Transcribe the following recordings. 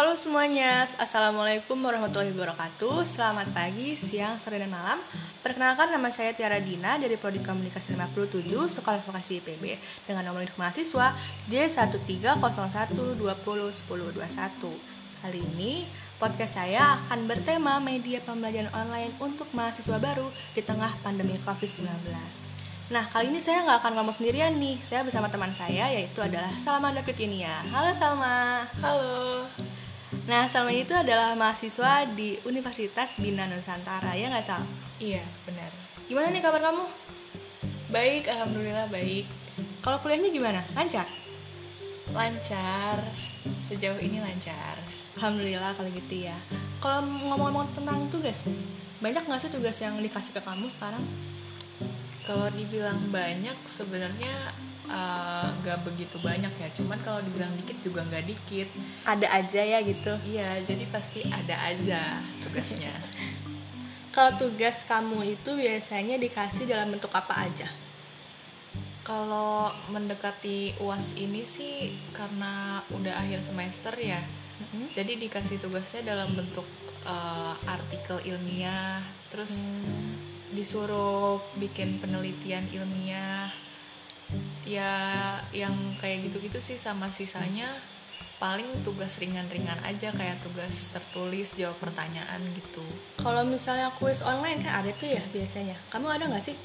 Halo semuanya, Assalamualaikum warahmatullahi wabarakatuh Selamat pagi, siang, sore, dan malam Perkenalkan nama saya Tiara Dina dari Prodi Komunikasi 57 Sekolah Vokasi IPB Dengan nomor mahasiswa J1301201021 Kali ini podcast saya akan bertema media pembelajaran online untuk mahasiswa baru di tengah pandemi COVID-19 Nah, kali ini saya nggak akan ngomong sendirian nih. Saya bersama teman saya, yaitu adalah Salma David Yunia. Halo Salma. Halo. Nah, Salma itu adalah mahasiswa di Universitas Bina Nusantara, ya nggak Sal? Iya, benar. Gimana nih kabar kamu? Baik, alhamdulillah baik. Kalau kuliahnya gimana? Lancar? Lancar. Sejauh ini lancar. Alhamdulillah kalau gitu ya. Kalau ngomong-ngomong tentang tugas banyak nggak sih tugas yang dikasih ke kamu sekarang? Kalau dibilang banyak, sebenarnya uh, nggak begitu banyak ya. Cuman kalau dibilang dikit juga nggak dikit. Ada aja ya gitu. Iya, jadi pasti ada aja tugasnya. Kalau tugas kamu itu biasanya dikasih dalam bentuk apa aja? Kalau mendekati UAS ini sih karena udah akhir semester ya. Mm-hmm. Jadi dikasih tugasnya dalam bentuk uh, artikel ilmiah, terus Hmm. disuruh bikin penelitian ilmiah. Ya yang kayak gitu-gitu sih sama sisanya paling tugas ringan-ringan aja kayak tugas tertulis jawab pertanyaan gitu. Kalau misalnya kuis online kan ada tuh ya biasanya. Kamu ada nggak sih?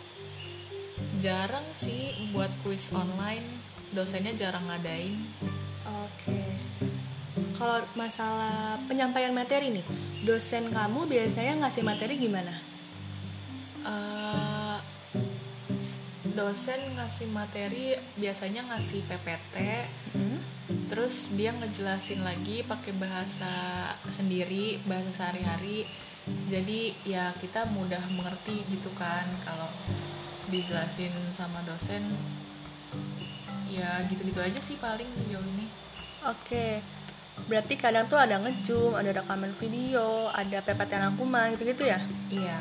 Jarang sih buat kuis online, dosennya jarang ngadain. Oke. Kalau masalah penyampaian materi nih, dosen kamu biasanya ngasih materi gimana? Eh, dosen ngasih materi biasanya ngasih PPT Hmm? terus dia ngejelasin lagi pakai bahasa sendiri bahasa sehari-hari jadi ya kita mudah mengerti gitu kan kalau dijelasin sama dosen ya gitu-gitu aja sih paling sejauh ini Oke. Berarti kadang tuh ada ngejum, ada rekaman video, ada PPT rangkuman gitu-gitu ya? iya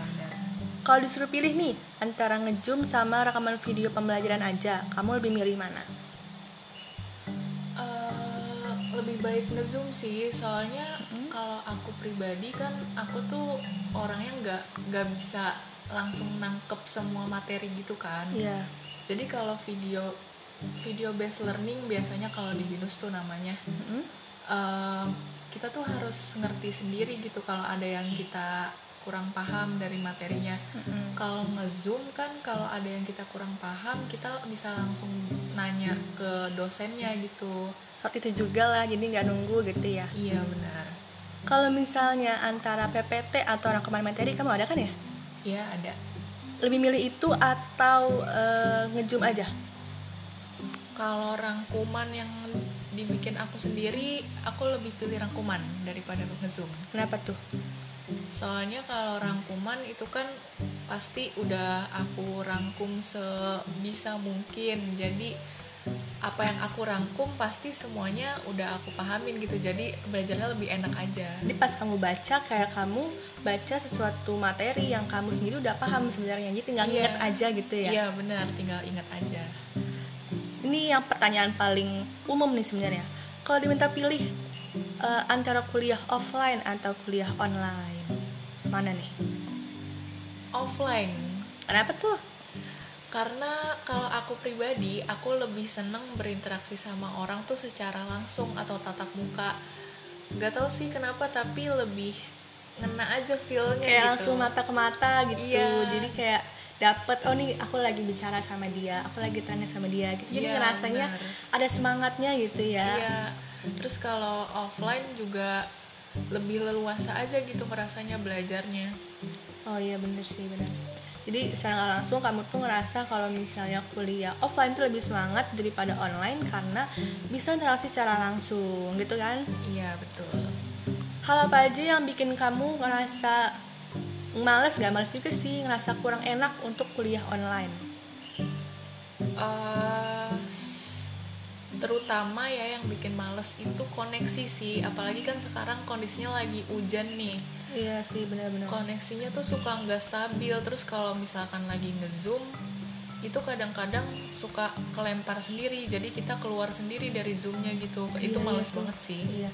Kalau disuruh pilih nih antara ngejum sama rekaman video pembelajaran aja, kamu lebih milih mana? Eh, lebih baik ngezoom sih soalnya Mm-mm. kalau aku pribadi kan aku tuh orangnya nggak nggak bisa langsung nangkep semua materi gitu kan Iya. jadi kalau video video based learning biasanya kalau di binus tuh namanya Mm-mm. eh, kita tuh harus ngerti sendiri gitu kalau ada yang kita kurang paham dari materinya Mm-mm. kalau ngezoom kan kalau ada yang kita kurang paham kita bisa langsung nanya ke dosennya gitu Saat itu juga lah, jadi nggak nunggu gitu ya. iya benar Kalau misalnya antara PPT atau rangkuman materi, kamu ada kan ya? iya ada Lebih milih itu atau eh, ngejum aja? kalau rangkuman yang dibikin aku sendiri aku lebih pilih rangkuman daripada ngezoom Kenapa tuh? Soalnya kalau rangkuman itu kan pasti udah aku rangkum sebisa mungkin jadi apa yang aku rangkum pasti semuanya udah aku pahamin gitu jadi belajarnya lebih enak aja Jadi pas kamu baca kayak kamu baca sesuatu materi yang kamu sendiri udah paham sebenarnya, jadi tinggal Iya. inget aja gitu ya. iya benar tinggal ingat aja Ini yang pertanyaan paling umum nih sebenarnya. Kalau diminta pilih eh, antara kuliah offline atau kuliah online, mana nih? offline Kenapa tuh? karena kalau aku pribadi aku lebih seneng berinteraksi sama orang tuh secara langsung atau tatap muka nggak tahu sih kenapa tapi lebih ngena aja feelnya Kayak gitu langsung mata ke mata gitu. Iya. Jadi kayak dapet oh nih aku lagi bicara sama dia, aku lagi tanya sama dia gitu. Jadi Iya, ngerasanya benar. ada semangatnya gitu ya. iya terus kalau offline juga lebih leluasa aja gitu ngerasanya belajarnya Oh iya bener sih bener. Jadi secara langsung kamu tuh ngerasa kalau misalnya kuliah offline tuh lebih semangat daripada online karena bisa interaksi secara langsung gitu kan. iya betul Hal apa aja yang bikin kamu ngerasa males gak males juga sih ngerasa kurang enak untuk kuliah online. S- terutama ya yang bikin males itu koneksi sih. Apalagi kan sekarang kondisinya lagi hujan nih. Iya sih benar-benar. koneksinya tuh suka nggak stabil. Terus kalau misalkan lagi ngezoom itu kadang-kadang suka kelempar sendiri. Jadi kita keluar sendiri dari zoomnya gitu. Itu Iya, males iya banget sih. Iya.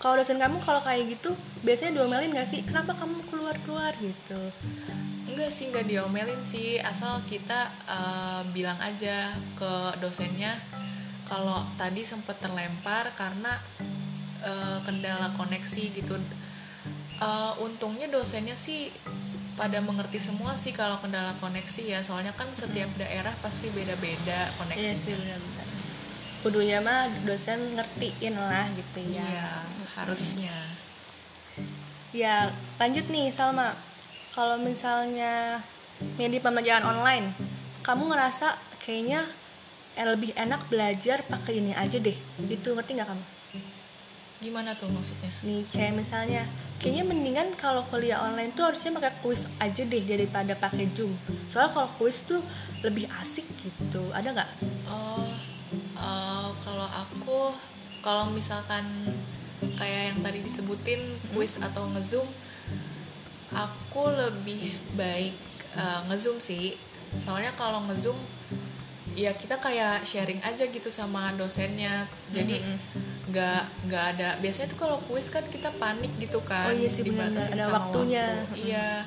kalau dosen kamu kalau kayak gitu biasanya diomelin gak sih? Kenapa kamu keluar keluar gitu? Enggak sih nggak diomelin sih. Asal kita uh, bilang aja ke dosennya kalau tadi sempat terlempar karena uh, kendala koneksi gitu. Uh, untungnya dosennya sih pada mengerti semua sih kalau kendala koneksi ya. Soalnya kan setiap daerah pasti beda-beda koneksinya. iya sih benar-benar. Kudunya mah dosen ngertiin lah gitu ya. Iya harusnya. Ya lanjut nih Salma. Kalau misalnya media pembelajaran online kamu ngerasa kayaknya eh, lebih enak belajar pakai ini aja deh. Itu ngerti nggak kamu? Gimana tuh maksudnya? Nih kayak misalnya kayaknya mendingan kalau kuliah online tuh harusnya pakai kuis aja deh daripada pakai zoom. Soalnya kalau kuis tuh lebih asik gitu. Ada nggak? Oh uh, kalau aku kalau misalkan kayak yang tadi disebutin kuis atau ngezoom aku lebih baik uh, ngezoom sih. Soalnya kalau ngezoom ya kita kayak sharing aja gitu sama dosennya. Jadi nggak mm -hmm. nggak ada biasanya tuh kalau kuis kan kita panik gitu kan oh iya sih benar ada waktunya. waktu. iya.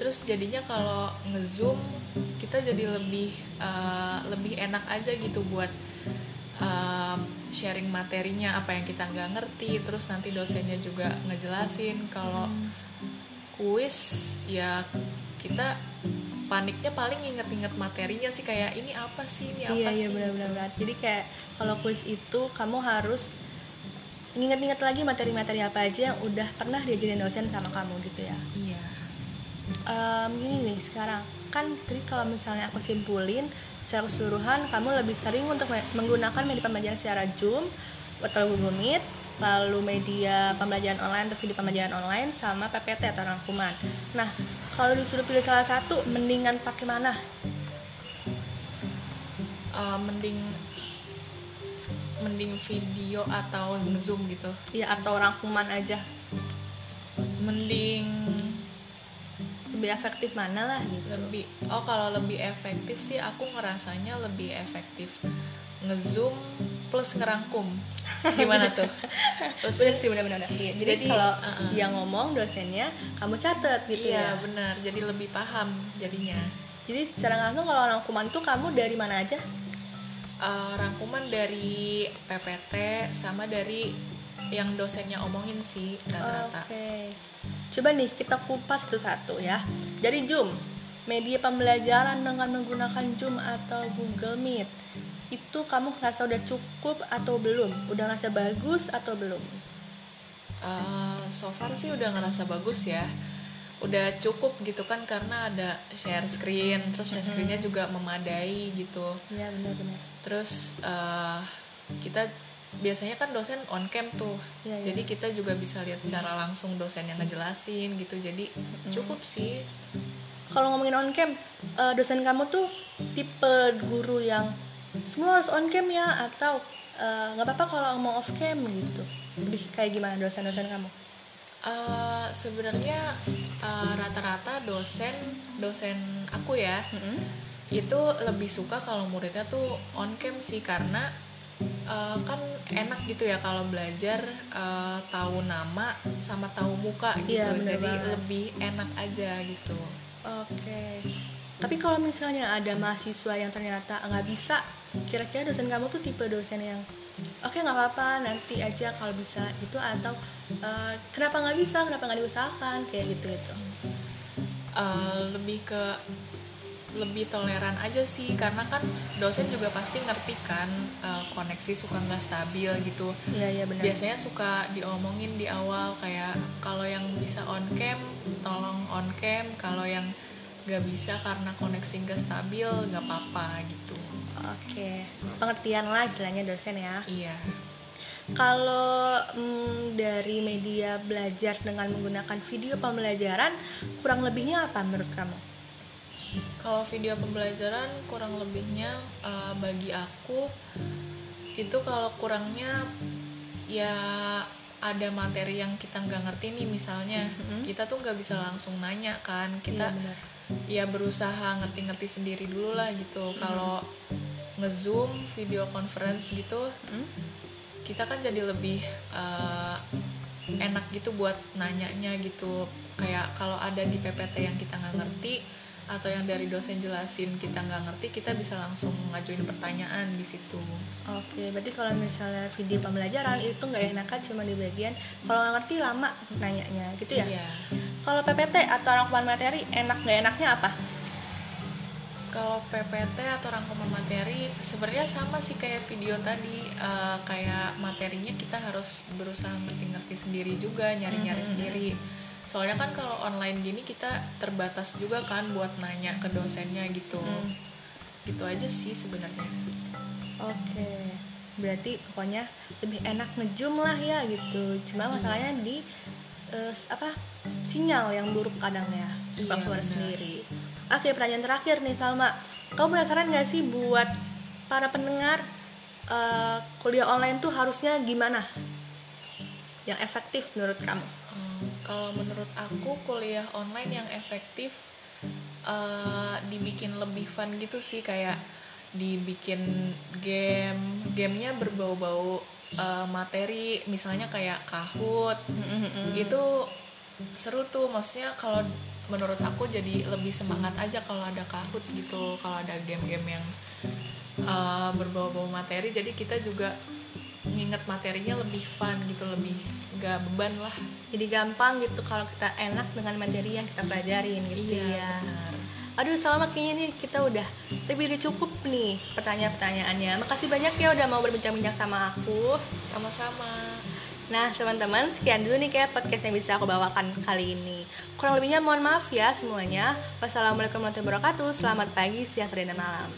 Terus jadinya kalau ngezoom kita jadi lebih uh, lebih enak aja gitu buat uh, sharing materinya apa yang kita nggak ngerti. Terus nanti dosennya juga ngejelasin kalau kuis ya kita paniknya paling inget-inget materinya sih kayak ini apa sih? Ini apa iya, sih? Iya benar-benar. Gitu. jadi kayak kalau kuis itu kamu harus inget-inget lagi materi-materi apa aja yang udah pernah diajarin dosen sama kamu gitu ya. Iya. Um, gini nih sekarang. Kan tadi kalau misalnya aku simpulin secara keseluruhan kamu lebih sering untuk menggunakan media pembelajaran secara Zoom atau Google Meet lalu media pembelajaran online atau video pembelajaran online sama PPT atau rangkuman. Nah, kalau disuruh pilih salah satu, mendingan pakai mana? Uh, mending mending video atau zoom gitu. Iya, atau rangkuman aja. Mending lebih efektif mana lah gitu. Lebih oh kalau lebih efektif sih aku ngerasanya lebih efektif ngezoom plus ngerangkum gimana tuh? Terus bener sih benar-benar. Iya. jadi, jadi kalau uh -uh. dia ngomong dosennya kamu catat gitu iya, ya. benar. Jadi lebih paham jadinya. Jadi secara langsung kalau rangkuman tuh kamu dari mana aja? Uh, rangkuman dari PPT sama dari yang dosennya omongin sih rata-rata. Oke. Okay. coba nih kita kupas satu-satu ya. Dari Zoom media pembelajaran dengan menggunakan Zoom atau Google Meet itu kamu ngerasa udah cukup atau belum? Udah ngerasa bagus atau belum? Uh, so far sih udah ngerasa bagus ya. Udah cukup gitu kan karena ada share screen terus share screennya juga memadai gitu. Iya benar-benar terus uh, kita biasanya kan dosen on cam tuh. Ya, ya. jadi kita juga bisa lihat secara langsung dosen yang ngejelasin gitu. Jadi cukup sih. Kalau ngomongin on cam uh, dosen kamu tuh tipe guru yang semua harus on cam ya atau eh, nggak uh, apa-apa kalau mau off cam gitu lebih kayak gimana dosen-dosen kamu uh, sebenarnya uh, rata-rata dosen dosen aku ya mm-hmm. itu lebih suka kalau muridnya tuh on cam sih karena uh, kan enak gitu ya kalau belajar uh, tahu nama sama tahu muka gitu ya, jadi banget. lebih enak aja gitu oke okay. tapi kalau misalnya ada mahasiswa yang ternyata nggak bisa kira-kira dosen kamu tuh tipe dosen yang oke okay, nggak apa-apa nanti aja kalau bisa itu atau uh, kenapa nggak bisa kenapa nggak diusahakan? Kayak gitu gitu uh, lebih ke lebih toleran aja sih karena kan dosen juga pasti ngerti kan uh, koneksi suka nggak stabil gitu. Iya iya benar. Biasanya suka diomongin di awal kayak kalau yang bisa on cam tolong on cam kalau yang nggak bisa karena koneksi nggak stabil nggak apa-apa gitu Oke, pengertian lah istilahnya dosen ya. Iya. Kalau mm, dari media belajar dengan menggunakan video pembelajaran, kurang lebihnya apa menurut kamu? Kalau video pembelajaran kurang lebihnya uh, bagi aku itu kalau kurangnya ya ada materi yang kita nggak ngerti nih misalnya mm-hmm. kita tuh nggak bisa langsung nanya kan kita iya, ya berusaha ngerti-ngerti sendiri dulu lah gitu mm-hmm. kalau ngezoom video conference gitu hmm? kita kan jadi lebih uh, enak gitu buat nanyanya gitu kayak kalau ada di PPT yang kita nggak ngerti atau yang dari dosen jelasin kita nggak ngerti kita bisa langsung ngajuin pertanyaan di situ Oke, berarti kalau misalnya video pembelajaran itu nggak enakan cuma di bagian kalau nggak ngerti lama nanyanya, gitu ya? iya Kalau PPT atau rangkuman materi enak nggak enaknya apa? kalau PPT atau rangkuman materi sebenarnya sama sih kayak video tadi eh, kayak materinya kita harus berusaha ngerti-ngerti sendiri juga nyari-nyari sendiri soalnya kan kalau online gini kita terbatas juga kan buat nanya ke dosennya gitu Hmm. gitu aja sih sebenarnya Oke, berarti pokoknya lebih enak ngejum lah ya gitu. Cuma masalahnya di eh, apa sinyal yang buruk kadang ya suka Iya, keluar benar. sendiri. Oke, pertanyaan terakhir nih Salma. Kamu punya saran nggak sih buat para pendengar eh, kuliah online tuh harusnya gimana? Yang efektif menurut kamu? Kalau menurut aku kuliah online yang efektif eh, dibikin lebih fun gitu sih kayak dibikin game. Gamenya berbau-bau eh, materi misalnya kayak kahut itu seru tuh maksudnya kalau menurut aku jadi lebih semangat aja kalau ada kahut gitu kalau ada game-game yang eh, berbau-bau materi. Jadi kita juga nginget materinya lebih fun gitu lebih gak beban lah. Jadi gampang gitu kalau kita enak dengan materi yang kita pelajarin gitu ya. Iya, benar. Aduh Salma kayaknya nih kita udah lebih dari cukup nih pertanyaan-pertanyaannya. Makasih banyak ya udah mau berbincang-bincang sama aku. Sama-sama. Nah teman-teman sekian dulu nih kayak podcast yang bisa aku bawakan kali ini. Kurang lebihnya mohon maaf ya semuanya. Wassalamualaikum warahmatullahi wabarakatuh. Selamat pagi, siang, sore, dan malam